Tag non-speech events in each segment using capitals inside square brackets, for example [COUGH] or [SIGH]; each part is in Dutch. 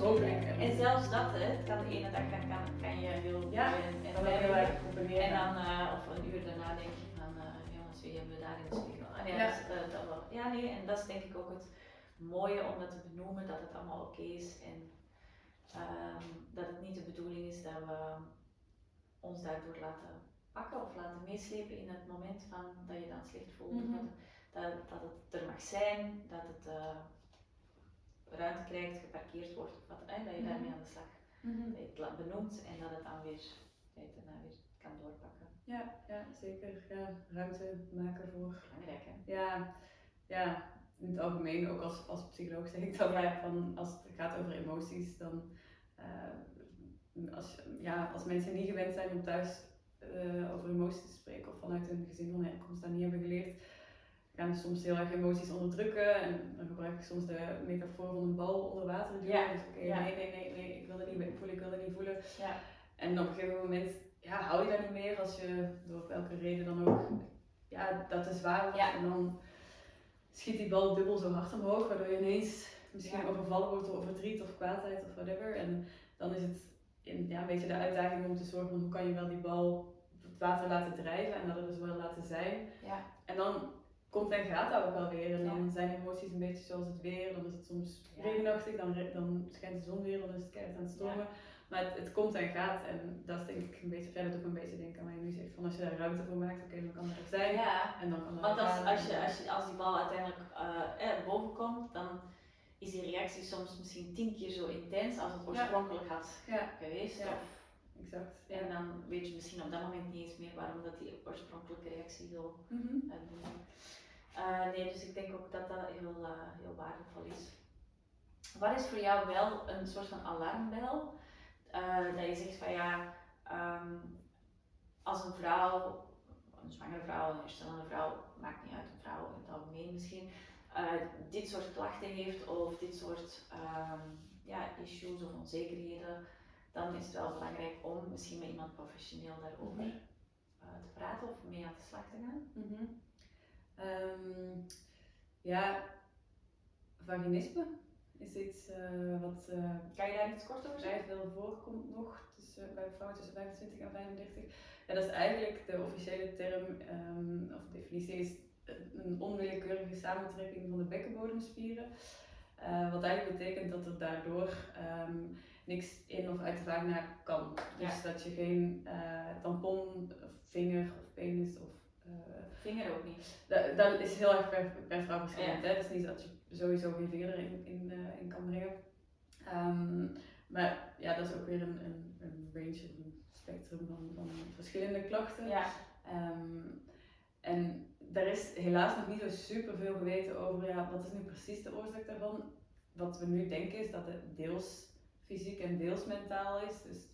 En zelfs dat, hè, het kan de ene dag kan, kan, kan je heel Ja, en, wel erg combineren. en dan uh, of een uur daarna denk je van uh, jongens, wie hebben we daar in de spiegel? Ah, ja, Ja. dus, uh, dat wel. ja, nee, en dat is denk ik ook het mooie om dat te benoemen, dat het allemaal oké is en ehm, dat het niet de bedoeling is dat we ons daardoor laten pakken of laten meeslepen in het moment van dat je dan slecht voelt. Mhm. dat, dat, dat het er mag zijn, dat het uh, ruimte krijgt, geparkeerd wordt, of wat, hè, dat je Mhm. daarmee aan de slag Mhm. dat je het la- benoemt en dat het dan weer, dat je het daarna weer kan doorpakken. Ja, ja, zeker. Ja, ruimte maken voor. Belangrijk hè? Ja, ja, in het algemeen, ook als, als psycholoog zeg ik dat vaak van als het gaat over emoties, dan eh, als, ja, als mensen niet gewend zijn om thuis eh, over emoties te spreken of vanuit hun gezin van herkomst dat niet hebben geleerd, gaan soms heel erg emoties onderdrukken en dan gebruik ik soms de metafoor van een bal onder water duwen. Ja, Dus oké, ja. nee, nee, nee, nee, ik wil het niet voelen, ik wil het niet voelen. Ja. En op een gegeven moment ja, hou je dat niet meer als je door welke reden dan ook ja, dat te zwaar wordt. En dan schiet die bal dubbel zo hard omhoog, waardoor je ineens misschien overvallen wordt door verdriet of kwaadheid of whatever. En dan is het in, ja, een beetje de uitdaging om te zorgen van hoe kan je wel die bal op het water laten drijven en dat er dus wel laten zijn. Ja. En dan komt en gaat dat ook wel weer. En dan Ja. zijn emoties een beetje zoals het weer. Dan is het soms Ja. regenachtig, dan, dan schijnt de zon weer, dan is het keihard aan het stormen. Maar het, het komt en gaat. En dat is denk ik een beetje, ja, dat doet me een beetje denken aan wat je nu zegt. Van als je daar ruimte voor maakt, oké, dan kan het er zijn. ja. En dan kan Want als, gaan. als, je, als, je, als die bal uiteindelijk uh, eh, boven komt, dan is die reactie soms misschien tien keer zo intens als het oorspronkelijk had Ja, geweest. Ja. Exact. Ja. En dan weet je misschien op dat moment niet eens meer waarom dat die oorspronkelijke reactie zo uitdoen. Uh, nee, dus ik denk ook dat dat heel, uh, heel waardevol is. Wat is voor jou wel een soort van alarmbel? Uh, dat je zegt van ja, um, als een vrouw, een zwangere vrouw, een herstellende vrouw, maakt niet uit, een vrouw in het algemeen misschien, dit soort klachten heeft of dit soort um, ja, issues of onzekerheden, dan is het wel belangrijk om misschien met iemand professioneel daarover Mhm. te praten of mee aan de slag te gaan. Mhm. Um, ja, vaginisme is iets uh, wat uh, kan je daar iets kort over vrij veel voorkomt nog tussen, bij vrouwen tussen 25 en 35. Ja, dat is eigenlijk de officiële term um, of definitie is een onwillekeurige samentrekking van de bekkenbodemspieren. Uh, wat eigenlijk betekent dat er daardoor um, niks in of uit de vagina kan. Dus ja. dat je geen tampon, of vinger of penis of uh, vinger ook niet. Dat, dat is heel erg per, per vrouw verschillend. Ja. Het is niet dat je sowieso geen vinger erin in, uh, in kan brengen. Um, maar ja, dat is ook weer een, een, een range, een spectrum van, van verschillende klachten. Ja. Um, en daar is helaas nog niet zo super veel geweten over ja, wat is nu precies de oorzaak daarvan. Wat we nu denken is dat het deels fysiek en deels mentaal is. Dus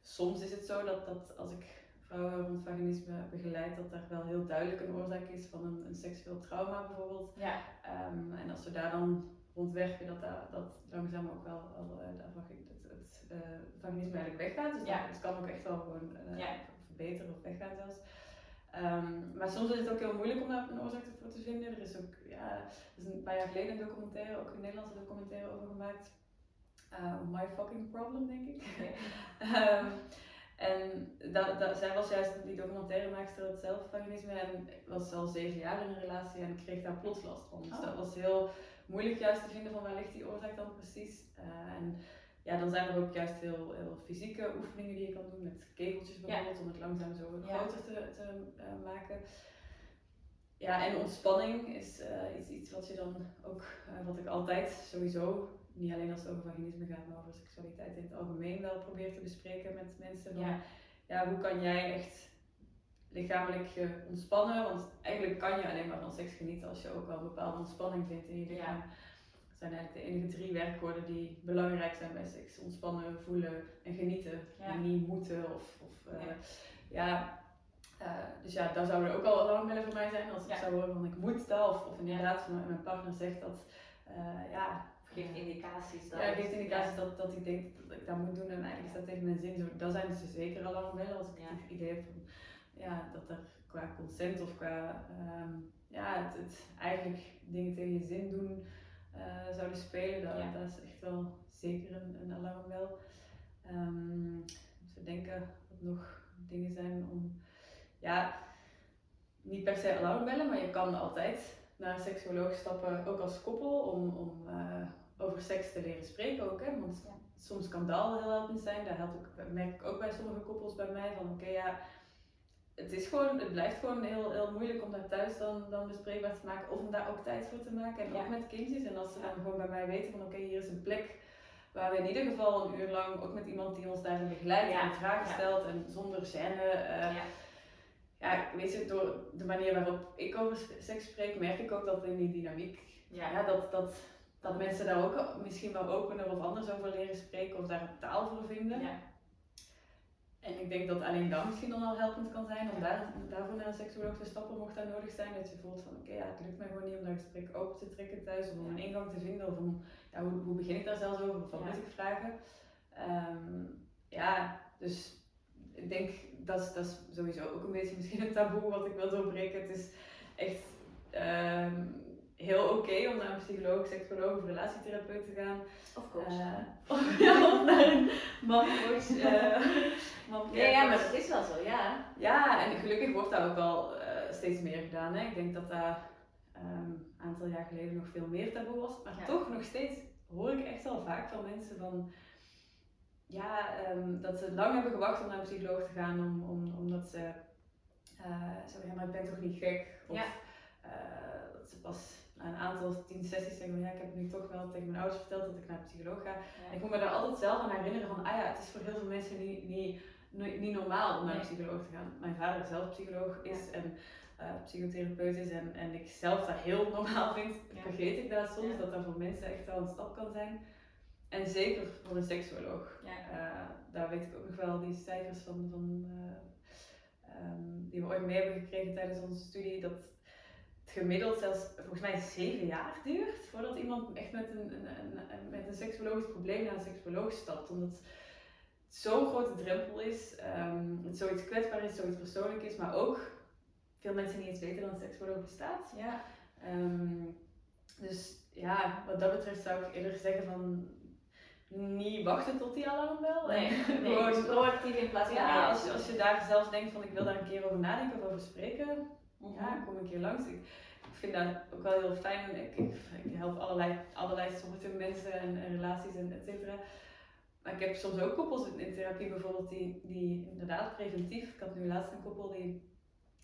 soms is het zo dat, dat als ik vrouwen rond vaginisme begeleid, dat daar wel heel duidelijk een oorzaak is van een, een seksueel trauma bijvoorbeeld. Ja. Um, en als we daar dan rond werken, dat dat, dat langzaam ook wel, wel uh, het, het uh, vaginisme eigenlijk weggaat. Dus ja. dat, het kan ook echt wel gewoon uh, ja. verbeteren of weggaan zelfs. Um, maar soms is het ook heel moeilijk om daar een oorzaak voor te vinden. Er is ook, ja, er is een paar jaar geleden een documentaire, ook een Nederlandse documentaire over gemaakt. Uh, My Fucking Problem, denk ik. um, [LAUGHS] en dat, dat, zij was juist die documentairemaakster het zelf vaginisme en was al zeven jaar in een relatie en kreeg daar plots last van. Dus oh. dat was heel moeilijk juist te vinden van waar ligt die oorzaak dan precies. Uh, en ja, dan zijn er ook juist heel, heel fysieke oefeningen die je kan doen met kegeltjes bijvoorbeeld ja. om het langzaam zo ja. groter te, te uh, maken. Ja, en ontspanning is uh, iets, iets wat je dan ook, wat ik altijd sowieso, niet alleen als het over vaginisme gaat, maar over seksualiteit in het algemeen wel probeer te bespreken met mensen. Van, ja. ja, hoe kan jij echt lichamelijk je ontspannen? Want eigenlijk kan je alleen maar van seks genieten als je ook wel een bepaalde ontspanning vindt in je lichaam. Ja. Dat zijn eigenlijk de enige drie werkwoorden die belangrijk zijn bij seks. Ontspannen, voelen en genieten. Ja. En niet moeten of, of uh, ja. ja uh, dus ja, daar zouden ook al alarmbellen voor mij zijn. Als ik Ja. zou horen van ik moet dat. Of, of inderdaad van mijn partner zegt dat, uh, ja... Geeft indicaties dat. Ja, geeft indicaties dat, dat hij denkt dat ik dat moet doen en eigenlijk is dat tegen mijn zin. Zo, dat zijn dus zeker alarmbellen als ik het idee heb van, ja, dat er qua consent of qua, um, ja, het, het eigenlijk dingen tegen je zin doen, eh, zouden spelen. Dat, Ja. dat is echt wel zeker een, een alarmbel. Ehm te denken wat nog dingen zijn om, ja, niet per se alarmbellen, maar je kan altijd naar een seksuoloog stappen, ook als koppel, om, om eh, over seks te leren spreken ook. Hè? Want Ja. soms kan dat al heel helpend zijn. Dat helpt ook, merk ik ook bij sommige koppels bij mij. Van oké, ja, het, is gewoon, het blijft gewoon heel, heel moeilijk om dat thuis dan, dan bespreekbaar te maken. Of om daar ook tijd voor te maken. En Ja. ook met kindjes. En als ze dan gewoon bij mij weten van oké, hier is een plek waar we in ieder geval een uur lang, ook met iemand die ons daarin begeleidt Ja. en vragen stelt en zonder gêne. eh, ja. ja, weet je, door de manier waarop ik over seks spreek, merk ik ook dat in die dynamiek, Ja. ja, dat, dat, dat mensen daar ook misschien wel opener of anders over leren spreken of daar een taal voor vinden. Ja. En ik denk dat alleen dat misschien dan al helpend kan zijn om daar, daarvoor naar een seksuoloog te stappen, mocht dat nodig zijn. Dat je voelt van oké, ja, het lukt mij gewoon niet om dat gesprek open te trekken thuis, of om een ingang te vinden, of om, ja, hoe, hoe begin ik daar zelfs over, of wat moet ik vragen. Ehm, ja, dus ik denk dat is, dat is sowieso ook een beetje misschien een taboe wat ik wil doorbreken. Het is echt ehm, heel oké om naar een psycholoog, seksoloog of relatietherapeut te gaan. Of coach. Eh, [LAUGHS] of, ja, of naar een mancoach. eh man [LAUGHS] ja, ja, maar dat is wel zo, ja. ja, en gelukkig wordt dat ook al eh, steeds meer gedaan. Hè. Ik denk dat dat ehm, een aantal jaar geleden nog veel meer taboe was. Maar Ja. toch nog steeds hoor ik echt wel vaak van mensen van... Ja, ehm, dat ze lang hebben gewacht om naar een psycholoog te gaan. Om, om, omdat ze ja, maar ik ben toch niet gek? Of Ja. dat ze pas na een aantal tien sessies zeggen, ja, ik heb nu toch wel tegen mijn ouders verteld dat ik naar een psycholoog ga. Ja. Ik moet me daar altijd zelf aan herinneren van, ah ja, het is voor heel veel mensen niet, niet, niet, niet normaal om naar een psycholoog te gaan. Mijn vader zelf psycholoog is en eh, psychotherapeut is en, en ik zelf dat heel [LAUGHS] normaal vind, vergeet ik dat soms, dat dat voor mensen echt wel een stap kan zijn. En zeker voor een seksuoloog. Eh, daar weet ik ook nog wel die cijfers van, van eh, ehm, die we ooit mee hebben gekregen tijdens onze studie, dat gemiddeld zelfs volgens mij zeven jaar duurt voordat iemand echt met een, een, een, met een seksuologisch probleem naar een seksuoloog stapt. Omdat het zo'n grote drempel is, ehm, het zoiets kwetsbaar is, zoiets persoonlijk is, maar ook veel mensen niet eens weten dat een seksuoloog bestaat. Ja. Ehm, dus ja, wat dat betreft zou ik eerder zeggen van niet wachten tot die alarmbel. Nee, [LAUGHS] nee, gewoon dus proactief in plaats van ja, als je, als je daar zelfs denkt van ik wil daar een keer over nadenken of over spreken, Mhm. ja, kom een keer langs. Ik vind dat ook wel heel fijn. Ik, ik, ik help allerlei, allerlei soorten mensen en, en relaties en et cetera. Maar ik heb soms ook koppels in, in therapie bijvoorbeeld die, die inderdaad preventief. Ik had nu laatst een koppel die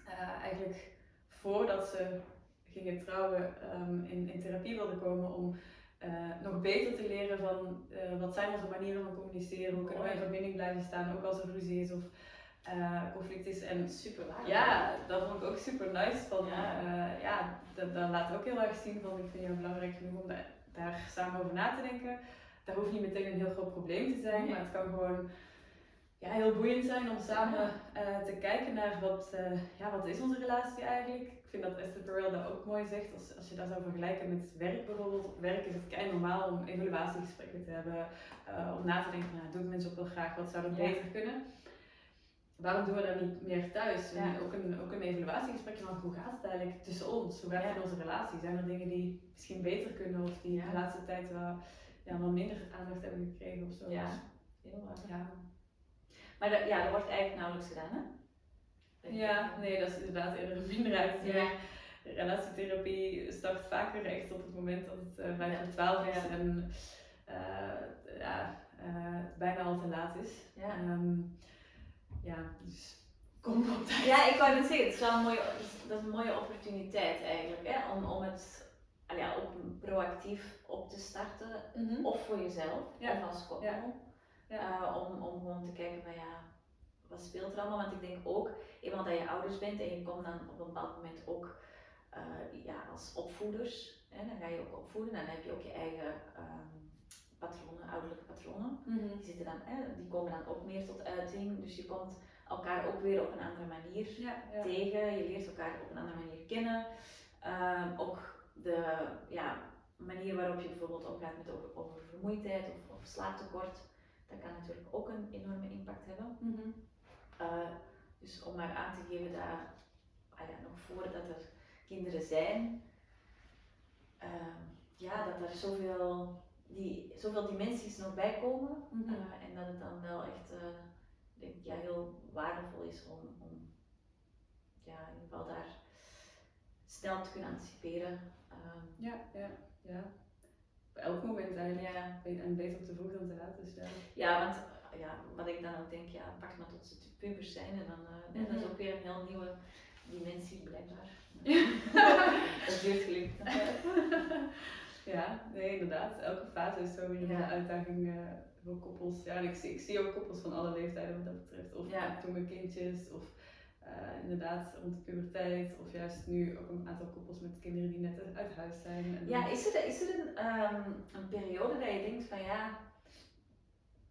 eh, eigenlijk voordat ze gingen trouwen ehm, in, in therapie wilden komen om eh, nog beter te leren van eh, wat zijn onze manieren van communiceren, hoe kunnen we in verbinding blijven staan, ook als er ruzie is of eh, conflict is. En Super waar. ja, dat vond ik ook super nice. Van, Ja. ja, ja dat, dat laat ook heel erg zien van ik vind jou belangrijk genoeg om daar, daar samen over na te denken. Dat hoeft niet meteen een heel groot probleem te zijn, Nee. maar het kan gewoon ja, heel boeiend zijn om samen eh, te kijken naar wat, eh, ja, wat is onze relatie eigenlijk. Ik vind dat Esther Perel dat ook mooi zegt. Als, als je dat zou vergelijken met werk bijvoorbeeld. Op werk is het kei normaal om evaluatiegesprekken te hebben. eh, om na te denken van, ja, doe ik mensen ook wel graag, wat zou er Ja. beter kunnen. Waarom doen we dat niet meer thuis? En ook, een, ook een evaluatiegesprek van hoe gaat het eigenlijk tussen ons? Hoe gaat het in onze relatie? Zijn er dingen die misschien beter kunnen of die de laatste tijd wel, ja, minder aandacht hebben gekregen of zo? Ja. Heel ja. Maar dat, ja, dat wordt eigenlijk nauwelijks gedaan, hè? Ja, nee, dat is inderdaad eerder een minderheid. Ja. Relatietherapie start vaker echt op het moment dat het eh 5 Ja. voor 12 is en eh, ja, eh, bijna al te laat is. Ja. Ehm, ja, dus kom op tijd. Ja, ik wou net zeggen, het is wel een mooie, dat is- een mooie opportuniteit eigenlijk, hè? Om, om het ah ja, ook proactief op te starten. Mhm. Of voor jezelf, Ja. of als koppel. Ja. Ja. Eh, om, om gewoon te kijken van ja, wat speelt er allemaal? Want ik denk ook, eenmaal dat je ouders bent en je komt dan op een bepaald moment ook eh, ja, als opvoeders, hè, dan ga je ook opvoeden, dan heb je ook je eigen ehm, patronen, ouderlijke patronen. Mhm. Die, zitten dan, hè, die komen dan ook meer tot uiting, dus je komt elkaar ook weer op een andere manier Ja, ja. tegen, je leert elkaar op een andere manier kennen. Ehm, ook de ja, manier waarop je bijvoorbeeld omgaat met over, over vermoeidheid of, of slaaptekort, dat kan natuurlijk ook een enorme impact hebben. Mhm. Eh, dus om maar aan te geven dat ah ja, nog voordat er kinderen zijn, ehm, ja, dat er zoveel, die, zoveel dimensies nog bij komen. Mhm. Eh, en dat het dan wel echt eh, denk, ik, ja, heel waardevol is om, om ja, in ieder geval daar snel te kunnen anticiperen. Ehm, Ja, ja, ja. Op elk moment eigenlijk. ja. En beter te vroeg dan te laat. Dus ja. ja, want ja, wat ik dan ook denk, ja, pak maar tot ze pubers zijn en dan eh, dat is Mhm. ook weer een heel nieuwe dimensie blijkbaar. [LAUGHS] dat duurt gelukkig wel. Ja, nee, inderdaad. Elke fase is zo weer Ja. een uitdaging eh, voor koppels. Ja, en ik zie, ik zie ook koppels van alle leeftijden wat dat betreft. Of Ja. toen met kindjes, of eh, inderdaad rond de puberteit. Of juist nu ook een aantal koppels met kinderen die net uit huis zijn. En Ja, is er, is er een, ehm, een periode dat je denkt van ja,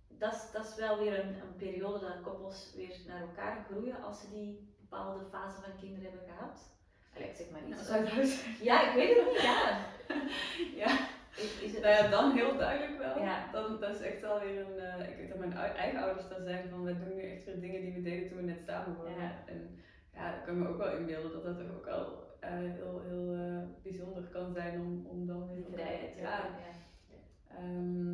dat is, dat is wel weer een, een periode dat koppels weer naar elkaar groeien als ze die bepaalde fase van kinderen hebben gehad? Allee, ik zeg maar Ja, iets. als uit huis Ja, ik weet het niet, ja. [LAUGHS] Ja, Is, is het, nou ja, dan heel duidelijk wel. Ja. Dan, dat is echt wel weer een. eh, ik weet dat mijn eigen ouders dan zeggen van we doen nu echt weer dingen die we deden toen we net samen woonden. Ja. En ja, ik kan me ook wel inbeelden dat dat toch ook wel eh, heel, heel eh, bijzonder kan zijn om, om dan weer. die vrijheid. Ja. Ja. Ehm,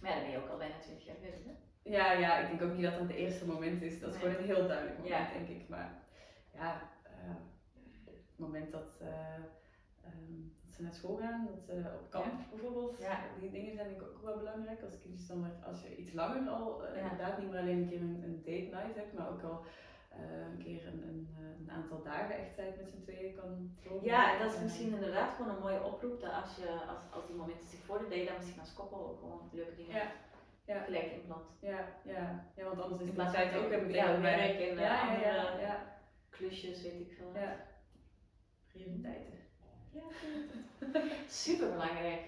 Maar ja, dan ben je ook al bijna 20 jaar verder. Hè? ja, ja, ik denk ook niet dat dat het eerste moment is. Dat is Nee. gewoon een heel duidelijk moment, denk ik. Maar ja, het moment dat, eh, ehm, dat ze naar school gaan, dat ze op kamp bijvoorbeeld, Ja. die dingen zijn denk ik ook wel belangrijk. Als kindjes dan als je iets langer al, eh, inderdaad niet meer alleen een keer een, een date night hebt, maar ook al eh, een keer een, een, een aantal dagen echt tijd met z'n tweeën kan doorbrengen. Ja, en dat is misschien inderdaad gewoon een mooie oproep dat als, je, als, als die momenten zich voordoen, dat je dan misschien als koppel ook gewoon leuke dingen Ja. Ja. gelijk inplant. Ja, ja, ja, want anders is plaats tijd ook een ja, beetje werk en, ja, ja, ja, andere- ja, Klusjes, weet ik veel. ja. Prioriteiten. [LAUGHS] Super belangrijk.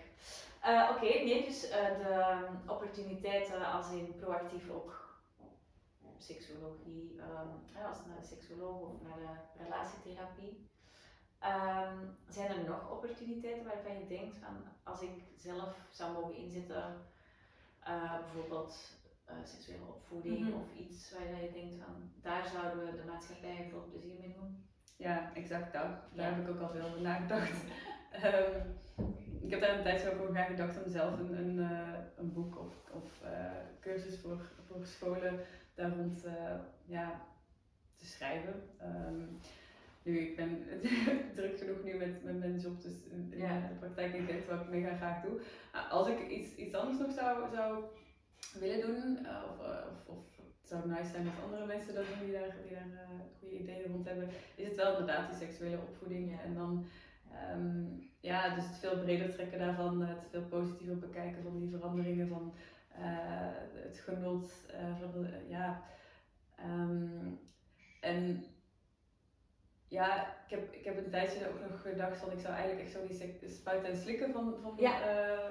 Eh, Oké, nee, dus eh, de um, opportuniteiten als in proactief ook seksologie, ehm, ja, als naar de seksoloog of naar de relatietherapie. Ehm, zijn er nog opportuniteiten waarvan je denkt van als ik zelf zou mogen inzetten, eh, bijvoorbeeld eh, seksuele opvoeding Mhm. of iets waar je denkt van daar zouden we de maatschappij groot plezier mee doen? Ja, exact dat. Daar Ja. heb ik ook al veel over nagedacht. [LAUGHS] Ehm, ik heb daar een tijd zo over nagedacht om zelf een, een, eh, een boek of, of eh, cursus voor, voor scholen daar rond eh, ja, te schrijven. Ehm, nu, ik ben [LAUGHS] druk genoeg nu met, met mijn job, dus in, in Ja. de praktijk ik echt wat ik mega graag doe. Maar als ik iets, iets anders nog zou, zou willen doen, of, of, of het zou nice zijn als andere mensen dat doen die daar, eh, goede ideeën rond hebben, is het wel inderdaad die seksuele opvoeding. Ja. En dan, ehm, ja, dus het veel breder trekken daarvan, het veel positiever bekijken van die veranderingen, van eh, het genot, eh, van ja. ehm, en ja, ik heb, ik heb een tijdje ook nog gedacht van ik zou eigenlijk echt zo die spuiten en slikken van, van Ja.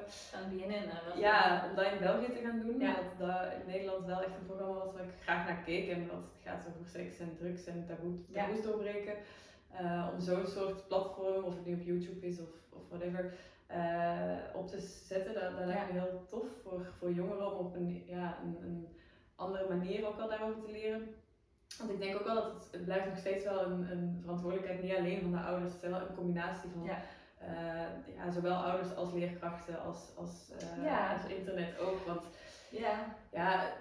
Van BNN. eh, ja, om dat in België te gaan doen. Ja. Dat dat in Nederland wel echt een programma was waar ik graag naar keek. En wat gaat over seks en drugs en taboe, Ja. taboes doorbreken. Eh, om zo'n soort platform, of het nu op YouTube is of, of whatever, op te zetten. Dat, dat lijkt me heel tof voor, voor jongeren om op een, ja, een, een andere manier ook wel daarover te leren. Want ik denk ook wel dat het, het blijft nog steeds wel een, een verantwoordelijkheid, niet alleen van de ouders. Het is wel een combinatie van Ja. eh, ja, zowel ouders als leerkrachten, als, als, eh, Ja. als internet ook. Want Ja, ja,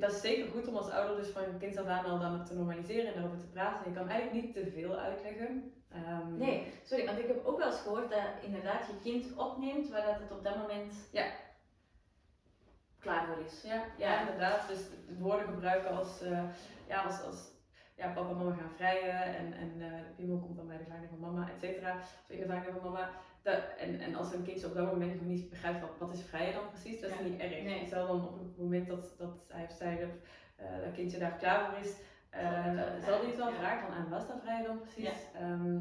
dat is zeker goed om als ouder dus van kinds af aan al dan te normaliseren en daarover te praten. Je kan eigenlijk niet te veel uitleggen. Ehm, Nee, sorry, want ik heb ook wel eens gehoord dat inderdaad je kind opneemt waar dat het op dat moment Ja. Klaar voor is. Ja, ja, inderdaad. Dus de woorden gebruiken als, eh, ja, als, als ja, papa en mama gaan vrijen en, en eh, de piemel komt dan bij de vagina van mama, et cetera. Of in de vagina van mama. Dat, en, en als een kindje op dat moment nog niet begrijpt wat, wat is vrijen dan precies, dat is Ja. niet erg. Nee. Zal dan op het moment dat, dat hij of zij, of, eh, dat kindje daar klaar voor is, eh, Zal hij het wel vragen, ja. van aan was dat vrij dan precies. Ehm,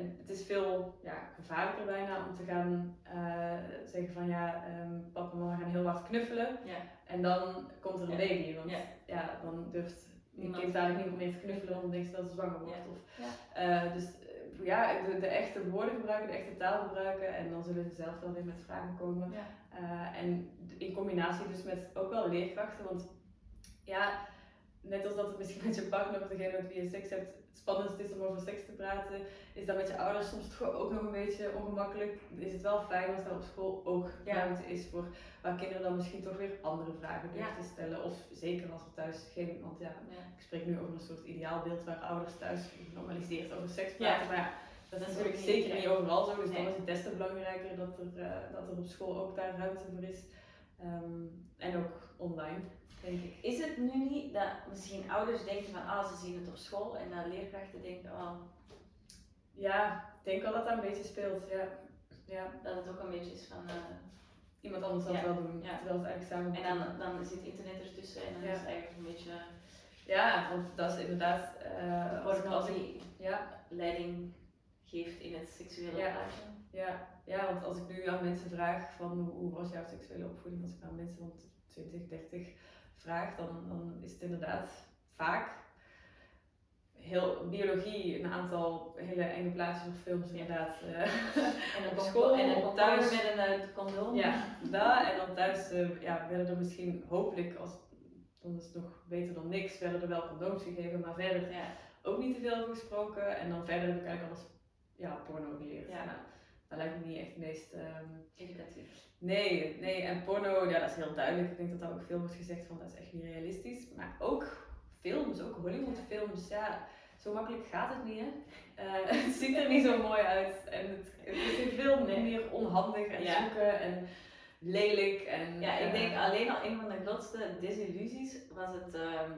en het is veel ja, gevaarlijker bijna om te gaan eh, zeggen van ja, ehm, papa en mama gaan heel hard knuffelen. Ja. En dan komt er een Ja. baby, want Ja. dan durft Niemand. kind dadelijk niet meer te knuffelen, want dan denkt ze dat ze zwanger wordt. Of, eh, dus eh, ja, de, de echte woorden gebruiken, de echte taal gebruiken en dan zullen ze zelf wel weer met vragen komen. En in combinatie dus met ook wel leerkrachten, want ja, net als dat het misschien met je partner of degene met wie je seks hebt spannendst is om over seks te praten, is dat met je ouders soms toch ook nog een beetje ongemakkelijk. Is het wel fijn als er op school ook Ja. ruimte is voor waar kinderen dan misschien toch weer andere vragen durven Ja. te stellen. Of zeker als er thuis geen, want ja, ik spreek nu over een soort ideaalbeeld waar ouders thuis genormaliseerd over seks praten. Maar ja, dat is natuurlijk zeker niet overal zo. Dus dan is het des te belangrijker dat er, eh, dat er op school ook daar ruimte voor is. Ehm, en ook online, denk ik. Is het nu niet dat misschien ouders denken van ah, ze zien het op school en dat leerkrachten denken oh, Ja, ik denk wel dat dat een beetje speelt. Ja. Ja. dat het ook een beetje is van. eh, Iemand anders het Ja. wel doen, Ja. terwijl ze eigenlijk samen en dan, dan zit internet ertussen en dan Ja. is het eigenlijk een beetje. Ja, want dat is inderdaad... eh als, die ja, leiding geeft in het seksuele Ja. plaatje. ja, ja, want als ik nu aan mensen vraag van hoe, hoe was jouw seksuele opvoeding, als ik aan mensen van 20, 30 vraag, dan, dan is het inderdaad vaak heel biologie, een aantal hele enge plaatjes of films Ja. inderdaad. eh, En [LAUGHS] Op school en een thuis. met een eh, condoom. Ja, dat. En dan thuis eh, ja, werden er misschien, hopelijk, als, dan is het nog beter dan niks, werden er wel condooms gegeven, maar verder Ja. ook niet te veel over gesproken. En dan verder heb ik eigenlijk alles ja, porno geleerd. Ja. Nou, dat lijkt me niet echt het meest... ehm, Educatief. Nee, nee, en porno, ja, dat is heel duidelijk. Ik denk dat daar ook veel wordt gezegd van, dat is echt niet realistisch. Maar ook films, ook Hollywoodfilms, ja, zo makkelijk gaat het niet, hè. Eh, [LAUGHS] het ziet er niet zo mooi uit. En het, het is veel Nee. meer onhandig en Ja. zoeken en lelijk. En, Ja, ik eh, denk alleen al een van de grootste desillusies was het ehm,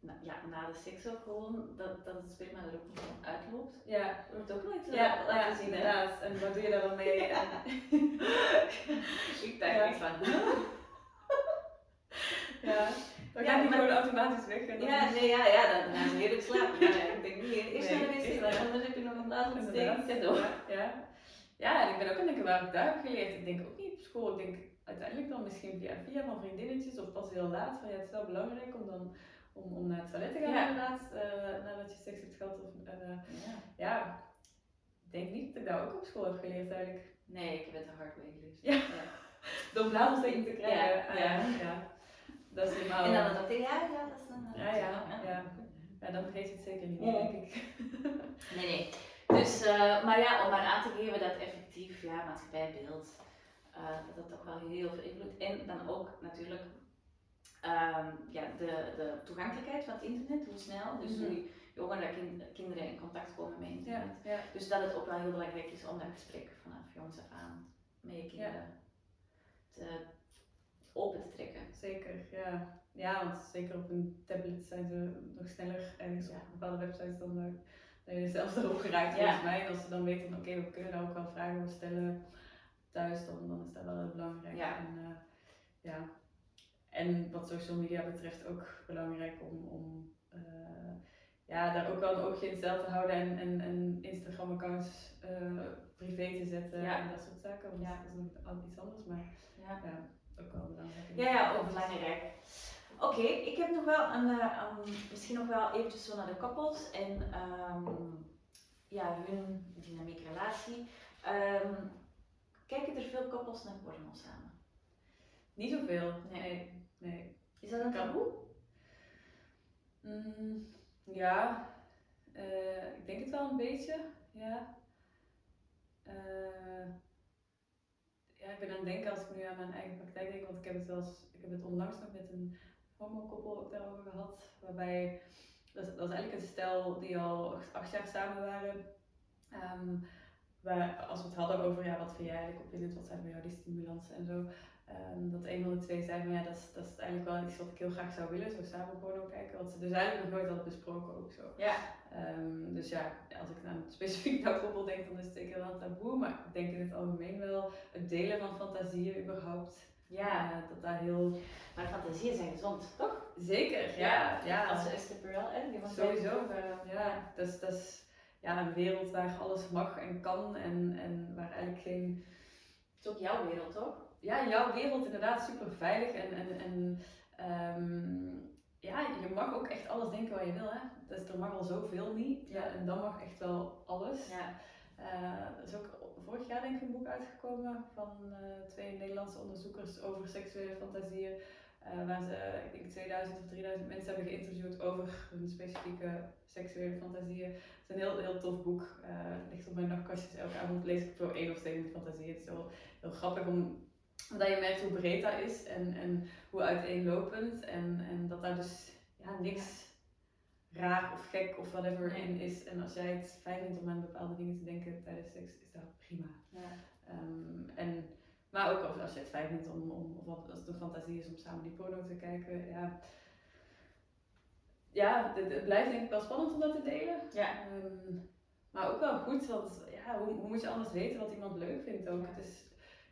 na, ja, na de seks ook gewoon dat, dat het sperma er ook niet van uitloopt. Ja, Wordt ook nooit ja, laten ja, zien, inderdaad. En wat doe je daar dan mee? [LAUGHS] Ik dacht Ja. echt van. ja, [LAUGHS] dan gaat die gewoon automatisch weg. En dan- Ja, nee, ja, ja, dan gaan ze heerlijk slapen. Maar ik denk niet, eerst naar de wc, anders heb je nog een blaasontsteking. Ja, ja. ja, en ik ben ook aan het denken waar ik heb geleerd. Ik denk ook niet op school. Ik denk uiteindelijk dan misschien via, via van vriendinnetjes of pas heel laat. Van ja, het is wel belangrijk om dan om, om naar het toilet te gaan Ja. inderdaad. eh, nadat je seks hebt gehad. Of, eh, Ja. ik denk niet dat ik dat ook op school heb geleerd eigenlijk. Nee, ik heb het de hard way geleerd. Ja. [LAUGHS] Door blaasontsteking te krijgen. Ja, Ah, ja. ja. Dat is helemaal... En dan dacht ik, ja, ja, dat is dan. Ja, ja, ja. Ja, dan vergeet je het zeker niet denk ik. [LAUGHS] Nee, nee. Dus, eh, maar ja, om maar aan te geven dat effectief, ja, maatschappijbeeld, eh, dat dat toch wel heel veel invloed. En dan ook natuurlijk ehm, ja, de, de toegankelijkheid van het internet, hoe snel. Dus Mhm. hoe jonger dat kind- kinderen in contact komen met internet. ja. Dus dat het ook wel heel belangrijk is om dat gesprek vanaf jongs af aan met je kinderen te, open te trekken. Zeker, ja. Ja, want zeker op een tablet zijn ze nog sneller ergens op bepaalde websites dan, eh, dan je zelf erop geraakt Ja. volgens mij. En als ze dan weten van oké, we kunnen daar ook wel vragen over stellen thuis, dan, dan is dat wel heel belangrijk. Ja. En, eh, ja. En wat social media betreft ook belangrijk om, om eh, ja, daar ook wel een oogje in het zeil te houden en, en, en Instagram accounts eh, privé te zetten Ja. en dat soort zaken. Want Ja. dat is nog iets anders, maar Ja. ja, ook wel belangrijk. Ja, ja, ook belangrijk. Oké, ik heb nog wel een, eh, misschien nog wel eventjes zo naar de koppels en ehm, ja, hun dynamiek relatie. Ehm, kijken er veel koppels naar porno samen? Niet zoveel, Nee. nee. Nee. Is dat een taboe? Mm, ja, eh, ik denk het wel een beetje, ja. Eh, ja, ik ben aan het denken als ik nu aan mijn eigen praktijk denk, want ik heb het wel eens, ik heb het onlangs nog met een homokoppel ook daarover gehad, waarbij, dat is eigenlijk een stel die al acht, jaar samen waren. Ehm, waar, als we het hadden over ja, wat vind jij eigenlijk opwindend, wat zijn voor jou die stimulansen en zo. Ehm, dat een van de twee zei van ja, dat is, dat is eigenlijk wel iets wat ik heel graag zou willen, zo samen porno kijken. Wat ze dus eigenlijk nog nooit hadden besproken ook zo. Ja. Ehm, dus ja, als ik aan specifiek [LAUGHS] naar koppel denk, dan is het zeker wel een taboe. Maar ik denk in het algemeen wel het delen van fantasieën überhaupt. Ja, eh, dat daar heel... maar fantasieën zijn gezond, toch? Zeker, ja. ja, Als Esther Perel, hè? Die was Sowieso. eh, Ja, dat is, dat is ja, een wereld waar alles mag en kan en, en waar eigenlijk geen... Het is ook jouw wereld, toch? Ja, jouw wereld inderdaad super veilig en, en, en ehm, ja, je mag ook echt alles denken wat je wil. Hè? Dus er mag al zoveel niet Ja. en dan mag echt wel alles. Ja. Eh, er is ook vorig jaar denk ik een boek uitgekomen van eh, twee Nederlandse onderzoekers over seksuele fantasieën. Uh, waar ze, ik denk 2000 of 3000 mensen hebben geïnterviewd over hun specifieke seksuele fantasieën. Het is een heel, heel tof boek. Uh, ligt op mijn nachtkastjes. Elke avond lees ik voor één of twee fantasieën. Het is heel, heel grappig om, omdat je merkt hoe breed dat is en, en hoe uiteenlopend. En, en dat daar dus ja, niks raar of gek of whatever in is. En als jij het fijn vindt om aan bepaalde dingen te denken tijdens seks, is dat prima. Ja. Um, en, maar ook als je het fijn vindt om, om of als het een fantasie is om samen die porno te kijken. Ja, ja het, het blijft denk ik wel spannend om dat te delen. Ja. Um, maar ook wel goed, want ja, hoe, hoe, moet je anders weten wat iemand leuk vindt ook? Ja. Is,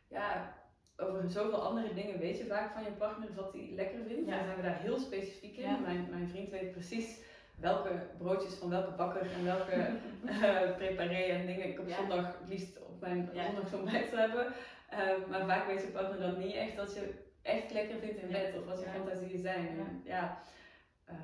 ja, over zoveel andere dingen weet je vaak van je partner wat hij lekker vindt. Ja. Dan zijn we daar heel specifiek in. Mijn, mijn vriend weet precies welke broodjes van welke bakker en welke [LAUGHS] uh, preparé en dingen ik op zondag het liefst op mijn ja. zou hebben. Uh, maar vaak weet je partner dan niet echt dat je echt lekker vindt in bed of wat je fantasieën zijn. En, ja. Uh,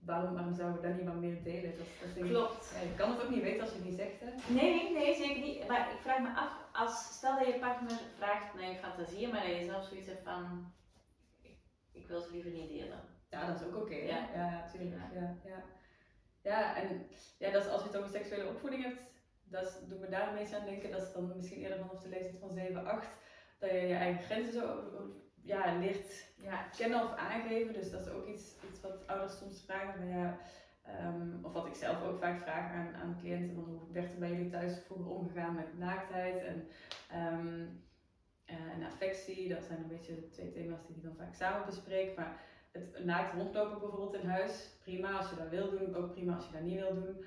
waarom, waarom zouden we daar niet wat meer delen? Dat, dat Klopt. Ja, je kan het ook niet weten als je het niet zegt. Hè? Nee, nee, zeker niet. Maar ik vraag me af, als, stel dat je partner vraagt naar je fantasieën, maar dat je zelf zoiets hebt van, ik, ik wil ze liever niet delen ja, dat is ook oké. ja. ja, natuurlijk. Ja. Ja, ja. en ja, dat is, als je het over seksuele opvoeding hebt, dat doet me daar een beetje aan denken. Dat is dan misschien eerder vanaf de leeftijd van 7, 8. Dat je je eigen grenzen zo ja, leert ja, kennen of aangeven. Dus dat is ook iets, iets wat ouders soms vragen. Van, ja, um, of wat ik zelf ook vaak vraag aan, aan cliënten. Van hoe werd er bij jullie thuis vroeger omgegaan met naaktheid en, um, en affectie. Dat zijn een beetje twee thema's die ik dan vaak samen bespreek. Maar het naakt rondlopen bijvoorbeeld in huis, prima als je dat wil doen, ook prima als je dat niet wil doen.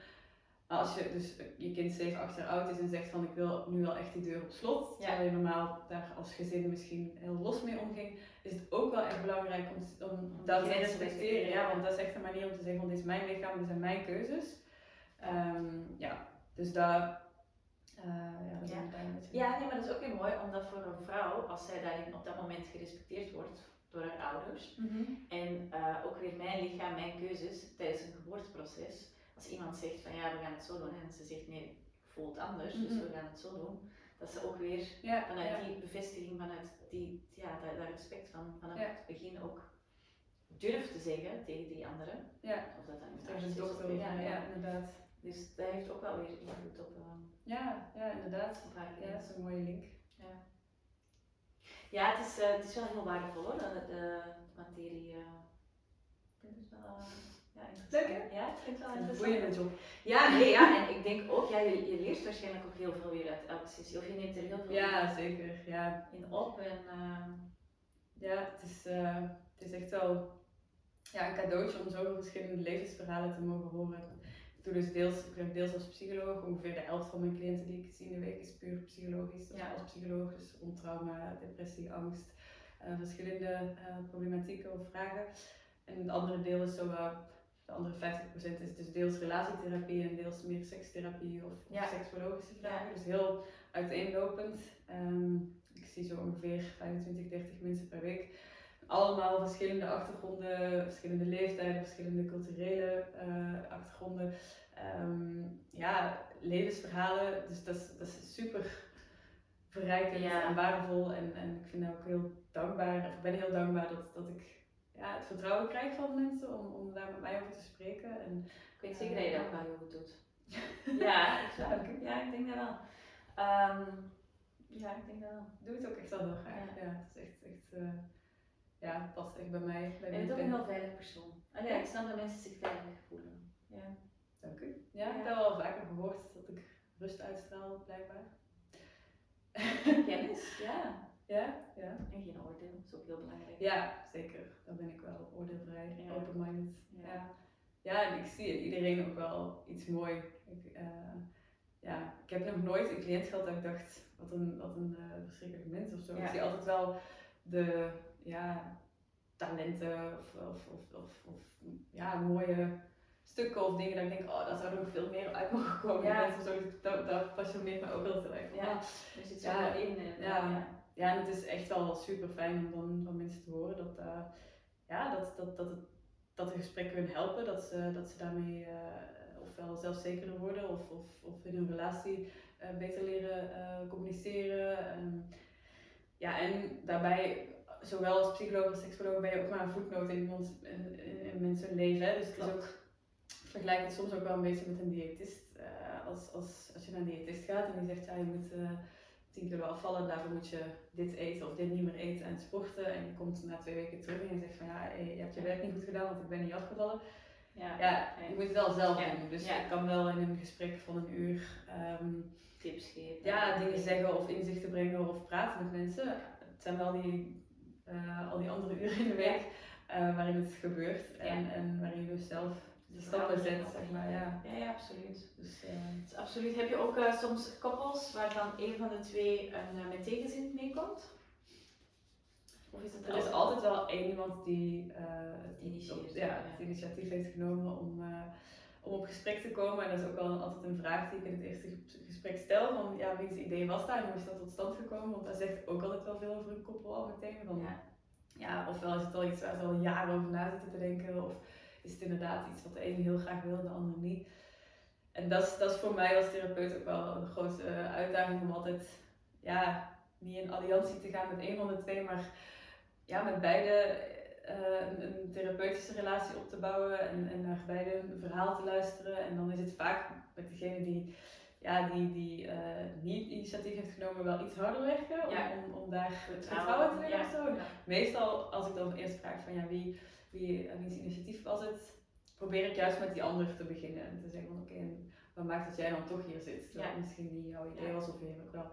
Maar als je dus je kind 7, 8 jaar oud is en zegt van ik wil nu al echt die deur op slot, ja. terwijl je normaal daar als gezin misschien heel los mee omging, is het ook wel echt belangrijk om, om dat te respecteren. Ja, want dat is echt een manier om te zeggen van dit is mijn lichaam, dit zijn mijn keuzes. Um, ja, dus daar uh, ja, dat ja. ja, nee, maar dat is ook heel mooi, omdat voor een vrouw, als zij daarin op dat moment gerespecteerd wordt, door haar ouders. Mhm. En uh, ook weer mijn lichaam, mijn keuzes tijdens een geboorteproces. Als iemand zegt van ja, we gaan het zo doen en ze zegt nee, voelt anders, dus mhm. we gaan het zo doen. Dat ze ook weer vanuit die bevestiging, vanuit die, ja, dat, dat respect van vanaf het begin ook durft te zeggen tegen die anderen. Ja. Of dat dan tegen de dokter. Ja, ja, inderdaad. Dus dat heeft ook wel weer invloed op. Uh, ja, ja, inderdaad. Op haar ja, dat is een mooie link. Ja. Ja, het is, uh, het is wel heel waardevol hoor, de, de materie. Uh, ik het wel ja, Leuk hè? Ja, ik vind het wel interessant. job. Ja, nee, ja, en ik denk ook, ja, je, je leert waarschijnlijk ook heel veel weer uit elke sessie. Of je neemt er heel veel ja, zeker, ja. in op. En, ja, het is, het is echt wel ja, een cadeautje om zoveel verschillende levensverhalen te mogen horen doe dus deels, ik werk deels als psycholoog. Ongeveer de helft van mijn cliënten die ik zie in de week is puur psychologisch. Dus als psycholoog, dus rond trauma, depressie, angst, uh, verschillende uh, problematieken of vragen. En het andere deel is zo, uh, de andere 50% is dus deels relatietherapie en deels meer sekstherapie of, ja. seksologische vragen. Ja. Dus heel uiteenlopend. Um, ik zie zo ongeveer 25, 30 mensen per week allemaal verschillende achtergronden, verschillende leeftijden, verschillende culturele uh, achtergronden. Um, ja, levensverhalen. Dus dat is, dat is super verrijkend en waardevol. En, en ik vind het ook heel dankbaar, of ik ben heel dankbaar dat, dat ik ja, het vertrouwen krijg van mensen om, om daar met mij over te spreken. En, ik weet zeker dat je dat ook wel heel goed doet. [LAUGHS] ja, ik, ja, ik denk dat wel. Um, ja, ik denk dat wel. Doe het ook echt wel heel graag. Ja, het is echt, echt uh, ja, past echt bij mij. Bij en je bent ook een heel veilig persoon. Ah, ja, ik snap dat mensen zich veilig voelen. Ja. Dank u. Ja, ik heb wel vaker gehoord dat ik rust uitstraal, blijkbaar. Kennis, [LAUGHS] ja. Ja, ja. En geen oordeel, dat is ook heel belangrijk. Ja, zeker. Dan ben ik wel oordeelvrij, ja. open-minded. Ja. ja. en ik zie iedereen ook wel iets mooi. Ik, uh, ja, ik heb nog nooit een cliënt gehad dat ik dacht, wat een, wat een uh, verschrikkelijk mens of zo. Ik zie altijd wel de, ja, talenten of, of, of, of, of ja, mooie stukken of dingen dat ik denk, oh, daar zou er nog veel meer uit mogen komen. Ja. Mensen, zo, dat, dat passioneert me ook wel heel erg. Ja, er zit zo ja, in. Ja, ja. en het is echt wel super fijn om dan van mensen te horen dat, uh, ja, dat, dat, dat, dat de gesprekken hun helpen, dat ze, dat ze daarmee uh, ofwel zelfzekerder worden of, of, of in hun relatie uh, beter leren communiceren. Um, ja, en daarbij zowel als psycholoog als seksuoloog ben je ook maar een voetnoot in iemand in, in, mensen leven. Hè? Dus het is ook, ik vergelijk het soms ook wel een beetje met een diëtist. Als, als, als je naar een diëtist gaat en die zegt ja, je moet 10 kilo afvallen, daarvoor moet je dit eten of dit niet meer eten en sporten. En je komt na twee weken terug en je zegt van ja, je hebt je werk niet goed gedaan, want ik ben niet afgevallen. Ja, ja je moet het wel zelf doen. Dus ik kan wel in een gesprek van een uur um, tips geven. Ja, dingen zeggen of inzichten brengen of praten met mensen. Het zijn wel die, uh, al die andere uren in de week uh, waarin het gebeurt en, en waarin je dus zelf de stappen zet, zeg maar. Ja, ja, ja absoluut. Dus, uh, dus absoluut. Heb je ook uh, soms koppels waarvan een van de twee een, uh, met tegenzin meekomt? Of is het er is altijd wel één iemand die het, ja, het initiatief heeft genomen om, om op gesprek te komen. En dat is ook wel altijd een vraag die ik in het eerste gesprek stel. Van ja, wiens idee was dat en hoe is dat tot stand gekomen? Want dat zegt ook altijd wel veel over een koppel al meteen. Van, ja. ja, ofwel is het al iets waar ze al jaren over na zitten te denken. Of, is het inderdaad iets wat de ene heel graag wil en de andere niet. En dat is, dat is voor mij als therapeut ook wel een grote uitdaging om altijd ja, niet in alliantie te gaan met een van de twee, maar ja, met beide uh, een, een, therapeutische relatie op te bouwen en, en naar beide een verhaal te luisteren. En dan is het vaak met degene die, ja, die, die uh, niet initiatief heeft genomen wel iets harder werken om, om, om, daar het vertrouwen te. Ja. Meestal als ik dan eerst vraag van ja, wie wie, wiens initiatief was het, probeer ik juist met die ander te beginnen. En te zeggen van oké, okay, wat maakt dat jij dan toch hier zit? Terwijl ja. misschien niet jouw idee was of ook wel.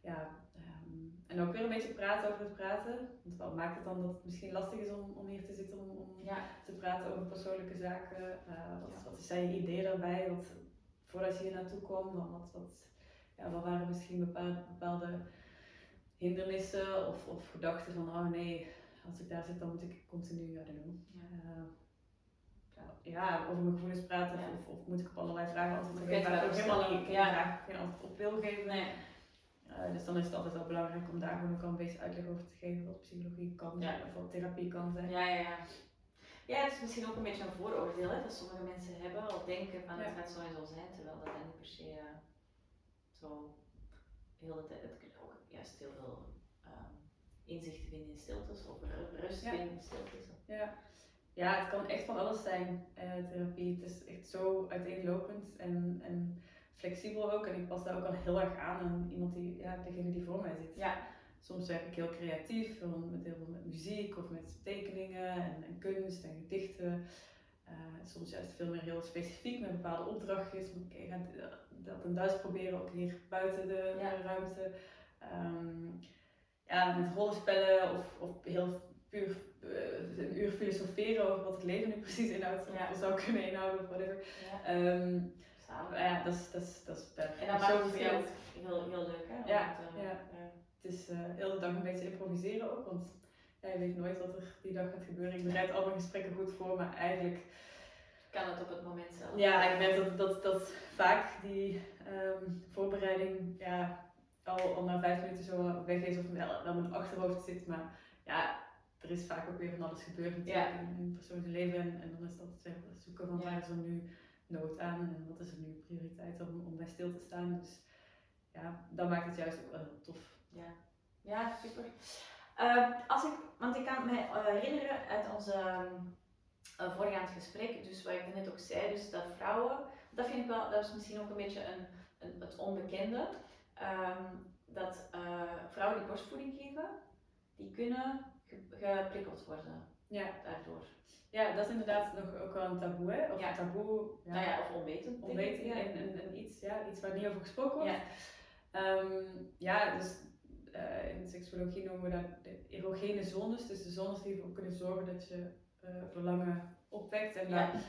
Ja, um, en ook weer een beetje praten over het praten. Want wat maakt het dan dat het misschien lastig is om, om hier te zitten, om, om ja. te praten over persoonlijke zaken? Uh, wat, wat is zijn idee daarbij? Wat, voordat je hier naartoe kwam, dan wat, wat, ja, wat waren misschien bepaalde, bepaalde hindernissen of, of gedachten van oh nee, als ik daar zit, dan moet ik continu, I don't know, uh, ja, over mijn gevoelens praten ja. of, of, moet ik op allerlei vragen antwoord geven waar ik helemaal niet, ja. geen antwoord op wil geven. Nee. Uh, dus dan is het altijd wel belangrijk om daar gewoon ook een beetje uitleg over te geven wat psychologie kan zijn of wat therapie kan zijn. Ja, ja, ja. Ja, het is misschien ook een beetje een vooroordeel hè, dat sommige mensen hebben of denken van het gaat zo en zo zijn, terwijl dat niet per se uh, zo heel de tijd, het kan ook juist heel veel inzicht vinden in stiltes of rust vinden in stiltes. Ja. ja, het kan echt van alles zijn, uh, therapie. Het is echt zo uiteenlopend en, en flexibel ook. En ik pas daar ook al heel erg aan aan iemand die, ja, degene die voor mij zit. Ja. Soms werk ik heel creatief, met heel veel met muziek of met tekeningen en, en kunst en gedichten. Uh, soms juist veel meer heel specifiek met bepaalde opdrachtjes. Ik ga dat en Duits proberen, ook hier buiten de, ja. ruimte. Um, ja, met rollenspellen of, of heel puur uh, een uur filosoferen over wat het leven nu precies inhoudt, of ja. zou kunnen inhouden of whatever. Ja. Um, ja, dat is, dat is, dat is En dat maakt het heel, heel, heel leuk, hè? Ja, het, uh, ja. het is uh, heel de dag een beetje improviseren ook, want ja, je weet nooit wat er die dag gaat gebeuren. Ik bereid al mijn gesprekken goed voor, maar eigenlijk kan het op het moment zelf. Ja, ik merk dat, dat, dat vaak die um, voorbereiding ja, al, al na vijf minuten zo weg is of wel, mijn achterhoofd zit. Maar ja, er is vaak ook weer van alles gebeurd natuurlijk ja. in, in persoonlijk leven. En, en dan is dat zeg, zoeken van waar is er nu nood aan en wat is er nu prioriteit om, om bij stil te staan. Dus ja, dat maakt het juist ook tof. Ja, ja super. Uh, als ik, want ik kan me uh, herinneren uit onze uh, voorgaand gesprek, dus wat ik net ook zei, dus dat vrouwen, dat vind ik wel, dat is misschien ook een beetje een, een het onbekende. Um, dat uh, vrouwen die borstvoeding geven, die kunnen geprikkeld worden. Ja. Daardoor. Ja, dat is inderdaad nog ook wel een taboe, hè? Of ja. taboe. Ja. Nou ja, of onwetend. Onwetend ja. en, en, en, iets, ja, iets waar niet over gesproken wordt. Ja, um, ja dus uh, in de seksuologie noemen we dat de erogene zones. Dus de zones die ervoor kunnen zorgen dat je uh, verlangen opwekt. En dat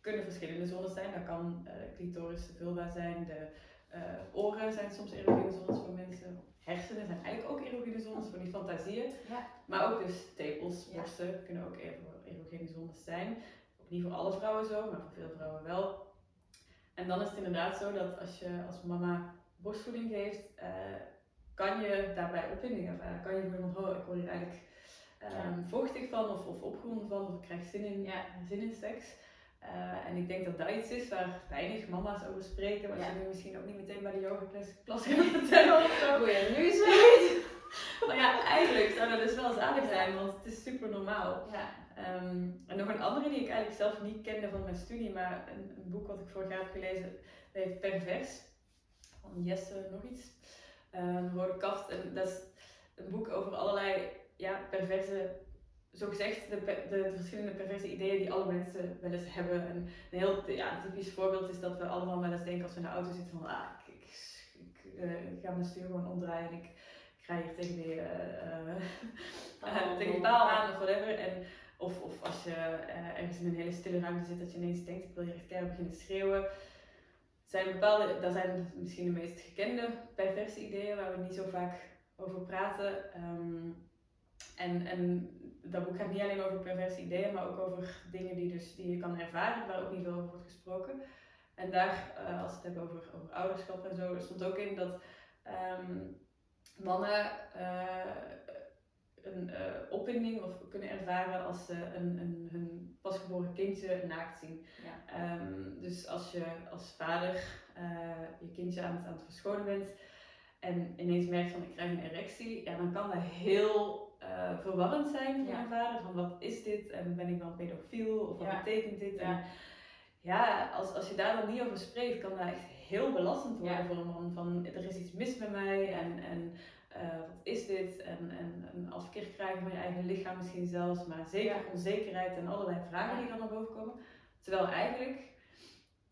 kunnen verschillende zones zijn. Dat kan uh, clitoris, vulva zijn, de uh, oren zijn soms erogene zones voor mensen. Hersenen zijn eigenlijk ook erogene zones voor die fantasieën. Ja. Maar ook dus tepels, borsten kunnen ook erogene zones zijn. Ook niet voor alle vrouwen zo, maar voor veel vrouwen wel. En dan is het inderdaad zo dat als je als mama borstvoeding geeft, uh, kan je daarbij opwinding ervaren. Kan je van, oh, ik word hier eigenlijk um, vochtig van of, of opgewonden van, of ik krijg zin in, zin in seks. Eh, en ik denk dat dat iets is waar weinig mama's over spreken, wat Ja. je nu misschien ook niet meteen bij de yoga klas gaat vertellen of zo. Hoe je nu [LAUGHS] Maar ja, eigenlijk zou dat dus wel zalig zijn, want het is super normaal. Ja. Ehm, en nog een andere die ik eigenlijk zelf niet kende van mijn studie, maar een, een boek wat ik vorig jaar heb gelezen, dat heet Pervers, van Jesse nog iets, een rode kaft. En dat is een boek over allerlei ja, perverse, zogezegd de, pe- de, de verschillende perverse ideeën die alle mensen wel eens hebben. En een heel ja, typisch voorbeeld is dat we allemaal wel eens denken als we in de auto zitten van, ah, ik, ik, ik, eh, ga mijn stuur gewoon omdraaien en ik, ik ga hier tegen die, eh, eh, [LAUGHS] tegen paal aan of whatever. En, of, of als je ergens in een hele stille ruimte zit, dat je ineens denkt, ik wil hier echt beginnen schreeuwen. Zijn bepaalde, dat zijn misschien de meest gekende perverse ideeën waar we niet zo vaak over praten. Ehm, en, en dat boek gaat niet alleen over perverse ideeën, maar ook over dingen die, dus, die je kan ervaren, waar ook niet veel over wordt gesproken. En daar, eh, als we het hebben over, over ouderschap en zo, er stond ook in dat ehm, mannen eh, een eh, opwinding of kunnen ervaren als ze een, een, hun pasgeboren kindje naakt zien. Ja. Ehm, dus als je als vader je kindje aan het, aan het verschonen bent en ineens merkt van ik krijg een erectie, ja, dan kan dat heel eh, verwarrend zijn voor een vader. Van wat is dit en ben ik een pedofiel of wat betekent dit? En Ja. als, als je daar dan niet over spreekt, kan dat echt heel belastend worden Ja. voor een man. Van er is iets mis met mij en, en eh, wat is dit? En, en een afkeer krijgen van je eigen lichaam misschien zelfs, maar zeker Ja. onzekerheid en allerlei vragen die dan naar boven komen. Terwijl eigenlijk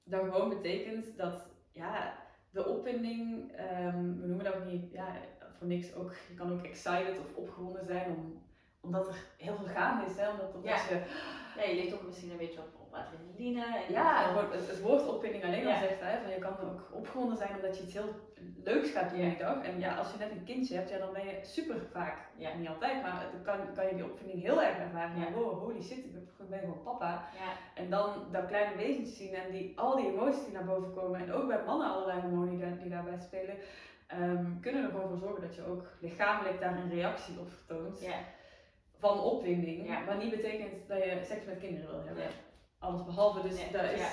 dat gewoon betekent dat ja, de opwinding, ehm, we noemen dat ook niet ja, voor niks ook, je kan ook excited of opgewonden zijn om, omdat er heel veel gaande is. Hè? Omdat, Ja. je, ja, je ligt ook misschien een beetje op, op adrenaline. En ja, het, het woord opwinding alleen al Ja. zegt hè, van je kan ook opgewonden zijn omdat je iets heel leuks gaat doen Ja. die dag. En ja, als je net een kindje hebt, ja, dan ben je super vaak, Ja. niet altijd, maar dan kan, kan je die opwinding heel erg ervaren. Ja. Wow, holy shit, ik ben ik ben gewoon papa. Ja, En dan dat kleine wezentje zien en die, al die emoties die naar boven komen. En ook bij mannen allerlei hormonen die, daar- die daarbij spelen. Ehm, kunnen er gewoon voor zorgen dat je ook lichamelijk daar een reactie op vertoont. ja, Van opwinding. Ja. Maar niet betekent dat je seks met kinderen wil hebben. Alles behalve, dus Nee, dat is... ja.